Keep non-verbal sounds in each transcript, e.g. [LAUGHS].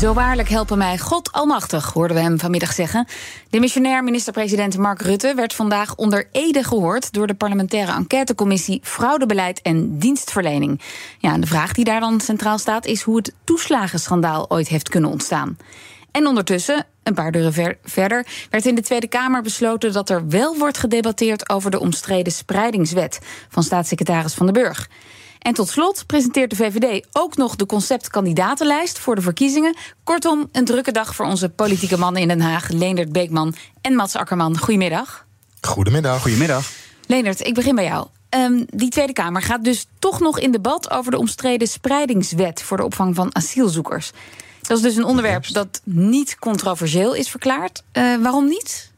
Zo waarlijk helpen mij God Almachtig, hoorden we hem vanmiddag zeggen. De missionair minister-president Mark Rutte werd vandaag onder Ede gehoord door de parlementaire enquêtecommissie Fraudebeleid en Dienstverlening. Ja, en de vraag die daar dan centraal staat is hoe het toeslagenschandaal ooit heeft kunnen ontstaan. En ondertussen, een paar deuren ver verder, werd in de Tweede Kamer besloten dat er wel wordt gedebatteerd over de omstreden spreidingswet van staatssecretaris Van den Burg. En tot slot presenteert de VVD ook nog de conceptkandidatenlijst voor de verkiezingen. Kortom, een drukke dag voor onze politieke mannen in Den Haag, Leendert Beekman en Mats Akkerman. Goedemiddag. Goedemiddag. Goedemiddag. Leendert, ik begin bij jou. Um, die Tweede Kamer gaat dus toch nog in debat over de omstreden spreidingswet voor de opvang van asielzoekers. Dat is dus een onderwerp dat niet controversieel is verklaard. Uh, waarom niet?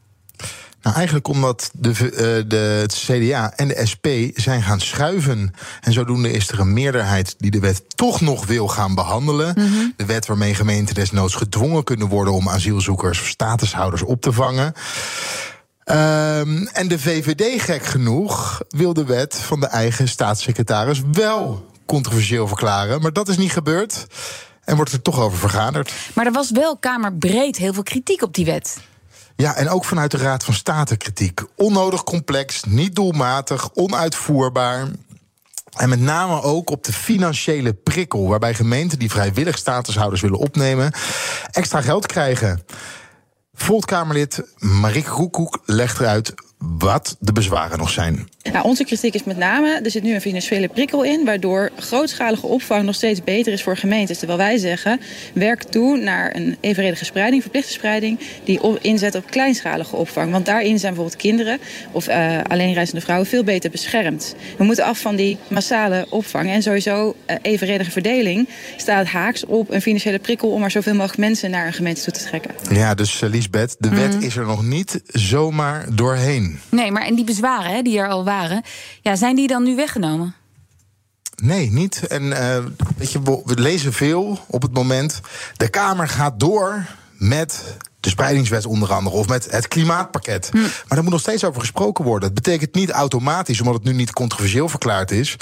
Nou, eigenlijk omdat de, uh, de, het CDA en de SP zijn gaan schuiven. En zodoende is er een meerderheid die de wet toch nog wil gaan behandelen. Mm -hmm. De wet waarmee gemeenten desnoods gedwongen kunnen worden om asielzoekers of statushouders op te vangen. Um, en de VVD, gek genoeg, wil de wet van de eigen staatssecretaris wel controversieel verklaren. Maar dat is niet gebeurd. En wordt er toch over vergaderd. Maar er was wel kamerbreed heel veel kritiek op die wet. Ja, en ook vanuit de Raad van State kritiek. Onnodig complex, niet doelmatig, onuitvoerbaar. En met name ook op de financiële prikkel, waarbij gemeenten die vrijwillig statushouders willen opnemen, extra geld krijgen. Voltkamerlid Marieke legt eruit wat de bezwaren nog zijn. Nou, onze kritiek is met name, er zit nu een financiële prikkel in... waardoor grootschalige opvang nog steeds beter is voor gemeentes. Terwijl wij zeggen, werk toe naar een evenredige spreiding, verplichte spreiding... die op, inzet op kleinschalige opvang. Want daarin zijn bijvoorbeeld kinderen of uh, alleenreizende vrouwen... veel beter beschermd. We moeten af van die massale opvang. En sowieso uh, evenredige verdeling staat haaks op een financiële prikkel... om maar zoveel mogelijk mensen naar een gemeente toe te trekken. Ja, dus uh, Lisbeth, de mm. wet is er nog niet zomaar doorheen. Nee, maar en die bezwaren hè, die er al waren, ja, zijn die dan nu weggenomen? Nee, niet. En uh, weet je, we lezen veel op het moment. De Kamer gaat door met de spreidingswet onder andere, of met het klimaatpakket. Hm. Maar daar moet nog steeds over gesproken worden. Het betekent niet automatisch, omdat het nu niet controversieel verklaard is,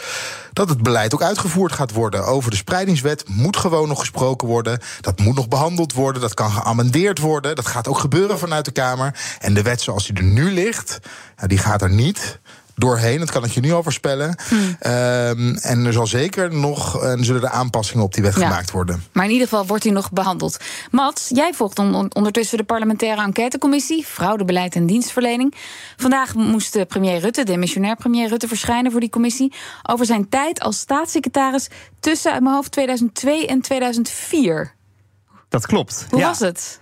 dat het beleid ook uitgevoerd gaat worden. Over de spreidingswet moet gewoon nog gesproken worden. Dat moet nog behandeld worden. Dat kan geamendeerd worden. Dat gaat ook gebeuren vanuit de Kamer. En de wet zoals die er nu ligt, die gaat er niet doorheen. Dat kan ik je nu al voorspellen. Hmm. Um, en er zal zeker nog uh, zullen er aanpassingen op die wet ja. gemaakt worden. Maar in ieder geval wordt hij nog behandeld. Mats, jij volgt on ondertussen de parlementaire enquêtecommissie Fraudebeleid en dienstverlening. Vandaag moest premier Rutte, de missionair premier Rutte, verschijnen voor die commissie over zijn tijd als staatssecretaris tussen uit mijn hoofd 2002 en 2004. Dat klopt. Hoe ja. was het?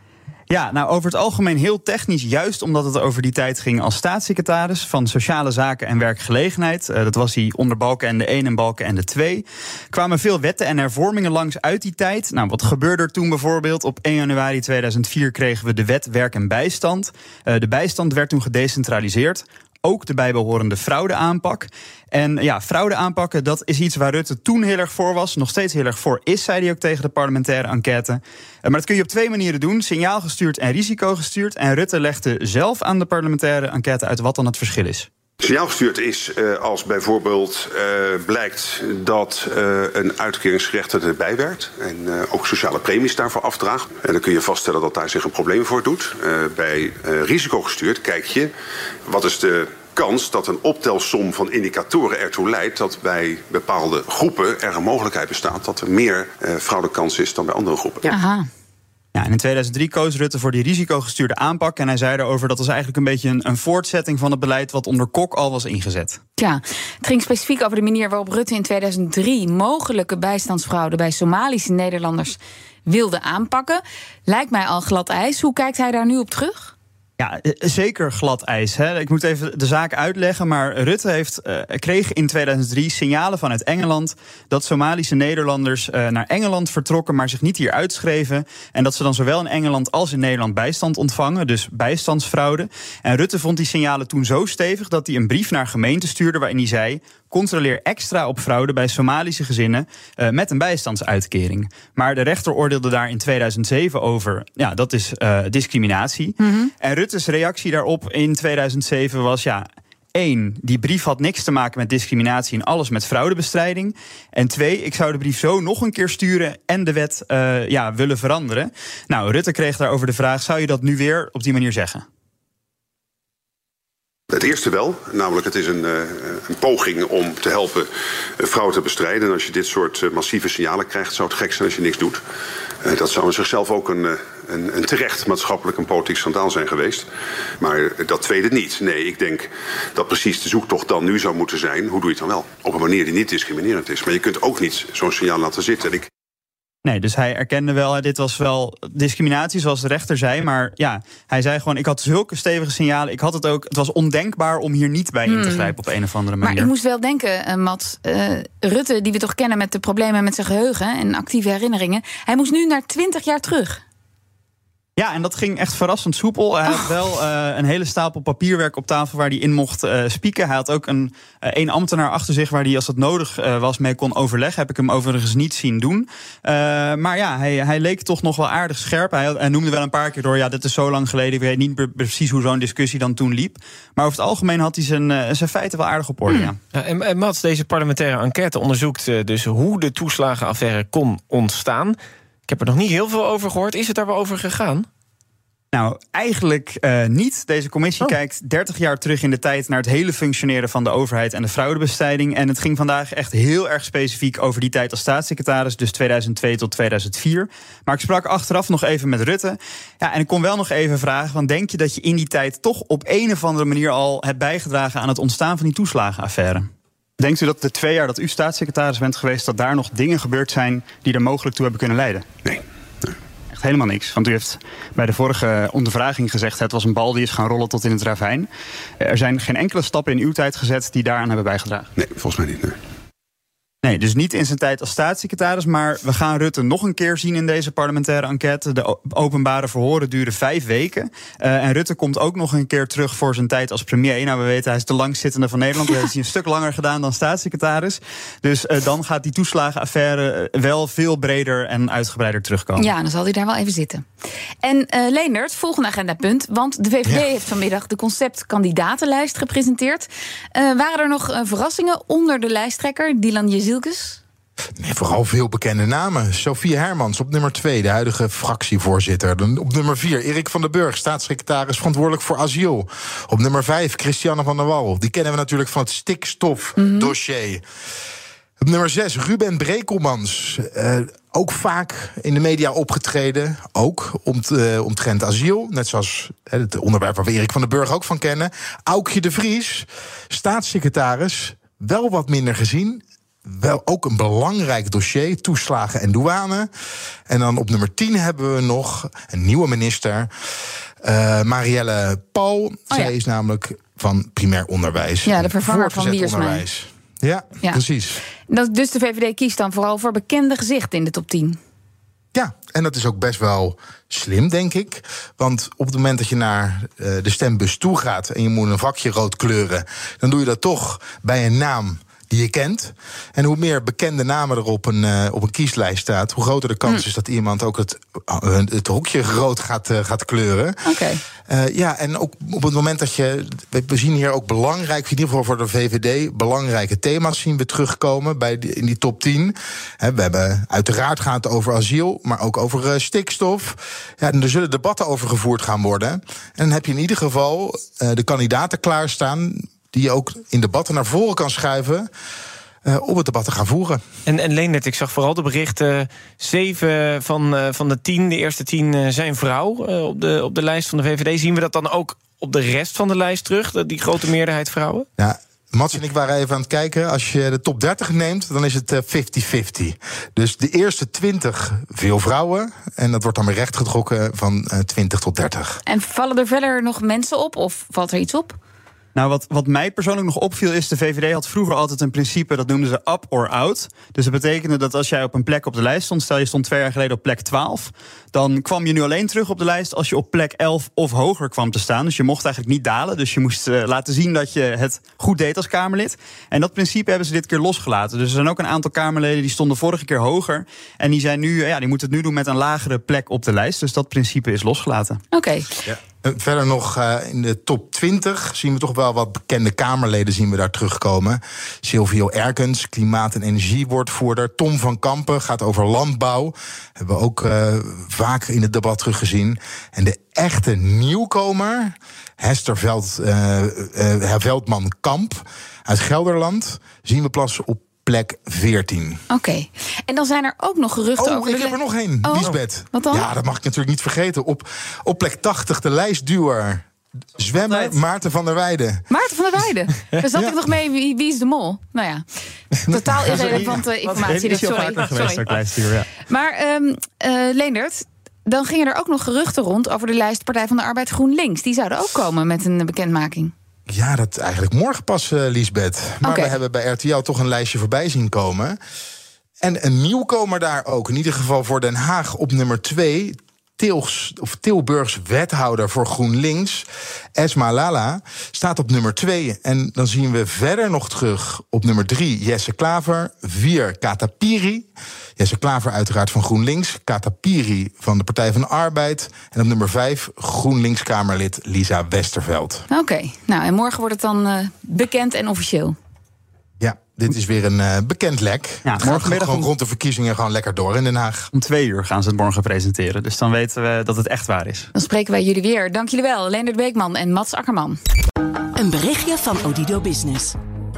Ja, nou over het algemeen heel technisch, juist omdat het over die tijd ging als staatssecretaris van Sociale Zaken en Werkgelegenheid. Uh, dat was hij onder balken en de 1 en balken en de 2. Kwamen veel wetten en hervormingen langs uit die tijd. Nou, wat gebeurde er toen bijvoorbeeld? Op 1 januari 2004 kregen we de wet werk en bijstand. Uh, de bijstand werd toen gedecentraliseerd ook de bijbehorende fraudeaanpak. En ja, fraude aanpakken, dat is iets waar Rutte toen heel erg voor was. Nog steeds heel erg voor is, zei hij ook tegen de parlementaire enquête. Maar dat kun je op twee manieren doen: signaal gestuurd en risico gestuurd. En Rutte legde zelf aan de parlementaire enquête uit wat dan het verschil is. Signaalgestuurd is uh, als bijvoorbeeld uh, blijkt dat uh, een uitkeringsgerechte erbij werkt en ook sociale premies daarvoor afdraagt. En dan kun je vaststellen dat daar zich een probleem voor doet. bij risicogestuurd kijk je wat is de kans dat een optelsom van indicatoren ertoe leidt dat bij bepaalde groepen er een mogelijkheid bestaat dat er meer fraudekans is dan bij andere groepen. Ja. Aha. En in 2003 koos Rutte voor die risicogestuurde aanpak. En hij zei daarover dat was eigenlijk een beetje een, een, voortzetting van het beleid wat onder Kok al was ingezet. Ja, het ging specifiek over de manier waarop Rutte in 2003 mogelijke bijstandsfraude bij Somalische Nederlanders wilde aanpakken. Lijkt mij al glad ijs. Hoe kijkt hij daar nu op terug? Ja, eh, zeker glad ijs. Hè. Ik moet even de zaak uitleggen. Maar Rutte heeft, uh, kreeg in 2003 signalen vanuit Engeland. dat Somalische Nederlanders uh, naar Engeland vertrokken. maar zich niet hier uitschreven. En dat ze dan zowel in Engeland als in Nederland bijstand ontvangen. Dus bijstandsfraude. En Rutte vond die signalen toen zo stevig dat hij een brief naar gemeenten stuurde. waarin hij zei: controleer extra op fraude bij Somalische gezinnen uh, met een bijstandsuitkering. Maar de rechter oordeelde daar in 2007 over. Ja, dat is discriminatie. Mm -hmm. En Rutte's reactie daarop in 2007 was ja. Eén, die brief had niks te maken met discriminatie en alles met fraudebestrijding. En twee, ik zou de brief zo nog een keer sturen en de wet uh, ja, willen veranderen. Nou, Rutte kreeg daarover de vraag: zou je dat nu weer op die manier zeggen? Het eerste wel, namelijk het is een, uh, een poging om te helpen uh, fraude te bestrijden. En als je dit soort massieve signalen krijgt, zou het gek zijn als je niks doet. dat zou in zichzelf ook een, een, een, terecht maatschappelijk en politiek schandaal zijn geweest. Maar dat tweede niet. Nee, ik denk dat precies de zoektocht dan nu zou moeten zijn. Hoe doe je het dan wel? Op een manier die niet discriminerend is. Maar je kunt ook niet zo'n signaal laten zitten. En ik Nee, dus hij erkende wel, dit was wel discriminatie, zoals de rechter zei. Maar ja, hij zei gewoon, ik had zulke stevige signalen. Ik had het ook, het was ondenkbaar om hier niet bij in te grijpen op een of andere manier. Maar ik moest wel denken, uh, Matt, uh, Rutte, die we toch kennen met de problemen met zijn geheugen en actieve herinneringen. Hij moest nu naar twintig jaar terug. Ja, en dat ging echt verrassend soepel. Hij had wel uh, een hele stapel papierwerk op tafel waar hij in mocht uh, spieken. Hij had ook een, uh, een ambtenaar achter zich waar hij, als het nodig was, mee kon overleggen. Heb ik hem overigens niet zien doen. maar ja, hij, hij leek toch nog wel aardig scherp. Hij, hij, noemde wel een paar keer door, ja, dit is zo lang geleden. Ik weet niet precies hoe zo'n discussie dan toen liep. Maar over het algemeen had hij zijn, zijn feiten wel aardig op orde, hmm. ja en, en Mats, deze parlementaire enquête onderzoekt dus hoe de toeslagenaffaire kon ontstaan. Ik heb er nog niet heel veel over gehoord. Is het daar wel over gegaan? Nou, eigenlijk uh, niet. Deze commissie oh. kijkt 30 jaar terug in de tijd naar het hele functioneren van de overheid en de fraudebestrijding. En het ging vandaag echt heel erg specifiek over die tijd als staatssecretaris, dus 2002 tot 2004. Maar ik sprak achteraf nog even met Rutte. Ja, en ik kon wel nog even vragen: want denk je dat je in die tijd toch op een of andere manier al hebt bijgedragen aan het ontstaan van die toeslagenaffaire? Denkt u dat de twee jaar dat u staatssecretaris bent geweest, dat daar nog dingen gebeurd zijn die er mogelijk toe hebben kunnen leiden? Nee. Echt helemaal niks. Want u heeft bij de vorige ondervraging gezegd: het was een bal die is gaan rollen tot in het ravijn. Er zijn geen enkele stappen in uw tijd gezet die daaraan hebben bijgedragen. Nee, volgens mij niet. Nee. Nee, dus niet in zijn tijd als staatssecretaris. Maar we gaan Rutte nog een keer zien in deze parlementaire enquête. De openbare verhoren duren vijf weken. Uh, en Rutte komt ook nog een keer terug voor zijn tijd als premier. Nou, we weten, hij is de langzittende van Nederland. Dat heeft hij een stuk langer gedaan dan staatssecretaris. Dus uh, dan gaat die toeslagenaffaire wel veel breder en uitgebreider terugkomen. Ja, dan zal hij daar wel even zitten. En uh, Leendert, volgende agendapunt. Want de VVD ja. heeft vanmiddag de conceptkandidatenlijst gepresenteerd. waren er nog verrassingen onder de lijsttrekker, Dylan Nee, vooral veel bekende namen. Sophie Hermans op nummer 2, de huidige fractievoorzitter. Op nummer 4, Erik van den Burg, staatssecretaris verantwoordelijk voor asiel. Op nummer 5, Christiane van der Wal. Die kennen we natuurlijk van het stikstofdossier. Op nummer 6, Ruben Brekelmans. Uh, ook vaak in de media opgetreden. Ook omt, uh, omtrent asiel. Net zoals het onderwerp waar we Erik van den Burg ook van kennen. Aukje de Vries, staatssecretaris. Wel wat minder gezien wel ook een belangrijk dossier, toeslagen en douane. En dan op nummer 10 hebben we nog een nieuwe minister, uh, Marielle Paul. Oh, Zij is namelijk van primair onderwijs. Ja, de vervanger van Wiersma. Ja, ja, precies. Dat, dus de VVD kiest dan vooral voor bekende gezichten in de top 10. Ja, en dat is ook best wel slim, denk ik. Want op het moment dat je naar uh, de stembus toe gaat en je moet een vakje rood kleuren, dan doe je dat toch bij een naam die je kent. En hoe meer bekende namen er op een, uh, op een kieslijst staat, hoe groter de kans hm. is dat iemand ook het, uh, het hokje rood gaat, uh, gaat kleuren. Oké. Okay. ja, en ook op het moment dat je. We zien hier ook belangrijk, in ieder geval voor de VVD, belangrijke thema's zien we terugkomen bij die, in die top 10. He, we hebben uiteraard gaat het over asiel, maar ook over stikstof. Ja, en er zullen debatten over gevoerd gaan worden. En dan heb je in ieder geval de kandidaten klaarstaan die je ook in debatten naar voren kan schuiven. Uh, om het debat te gaan voeren. En, en Leendert, ik zag vooral de berichten... zeven van, uh, van de tien, de eerste tien, uh, zijn vrouw op, de, op de lijst van de VVD. Zien we dat dan ook op de rest van de lijst terug, die grote meerderheid vrouwen? Ja, Mats en ik waren even aan het kijken. Als je de top 30 neemt, dan is het eh, 50-50. Dus de eerste 20 veel vrouwen. En dat wordt dan weer rechtgetrokken van uh, 20 tot 30. En vallen er verder nog mensen op of valt er iets op? Nou, wat, wat mij persoonlijk nog opviel is, de VVD had vroeger altijd een principe, dat noemden ze up or out. Dus dat betekende dat als jij op een plek op de lijst stond, stel je stond twee jaar geleden op plek 12, dan kwam je nu alleen terug op de lijst als je op plek 11 of hoger kwam te staan. Dus je mocht eigenlijk niet dalen, dus je moest uh, laten zien dat je het goed deed als Kamerlid. En dat principe hebben ze dit keer losgelaten. Dus er zijn ook een aantal Kamerleden die stonden vorige keer hoger en die zijn nu, ja, die moeten het nu doen met een lagere plek op de lijst. Dus dat principe is losgelaten. Oké. Okay. Ja. Verder nog uh, in de top 20 zien we toch wel wat bekende Kamerleden zien we daar terugkomen. Silvio Erkens, klimaat- en energiewoordvoerder. Tom van Kampen gaat over landbouw. Hebben we ook uh, vaak in het debat teruggezien. En de echte nieuwkomer, Hester Veld, Veldman Kamp uit Gelderland, zien we plassen op plek 14. Oké. Okay. En dan zijn er ook nog geruchten oh, over... ik heb er nog één, oh. Lisbeth. Wat dan? Ja, dat mag ik natuurlijk niet vergeten. Op, op plek 80, de lijstduwer. Zwemmen Maarten van der Weijden. Maarten van der Weijden. [LAUGHS] Daar zat ik nog mee, wie, wie, is de mol? Nou ja, [LAUGHS] totaal irrelevante informatie. Is sorry. sorry. Ja. Maar um, uh, Leendert, dan gingen er ook nog geruchten rond... over de lijst Partij van de Arbeid GroenLinks. Die zouden ook komen met een bekendmaking. Ja, dat eigenlijk morgen pas, uh, Liesbeth. Maar okay. we hebben bij RTL toch een lijstje voorbij zien komen. En een nieuwkomer daar ook. In ieder geval voor Den Haag op nummer 2. Tilgs, of Tilburgs wethouder voor GroenLinks, Esma Lala, staat op nummer 2. En dan zien we verder nog terug op nummer 3 Jesse Klaver, 4 Katapiri. Jesse Klaver uiteraard van GroenLinks, Katapiri van de Partij van de Arbeid. En op nummer 5 GroenLinks-Kamerlid Lisa Westerveld. Oké, okay. nou en morgen wordt het dan uh, bekend en officieel. Ja, dit is weer een uh, bekend lek. Ja, het morgenmiddag gewoon rond de verkiezingen gewoon lekker door in Den Haag. Om twee uur gaan ze het morgen presenteren. Dus dan weten we dat het echt waar is. Dan spreken wij jullie weer. Dank jullie wel, Leendert Beekman en Mats Akkerman. Een berichtje van Odido Business.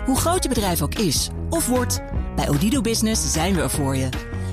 Hoe groot je bedrijf ook is of wordt, bij Odido Business zijn we er voor je.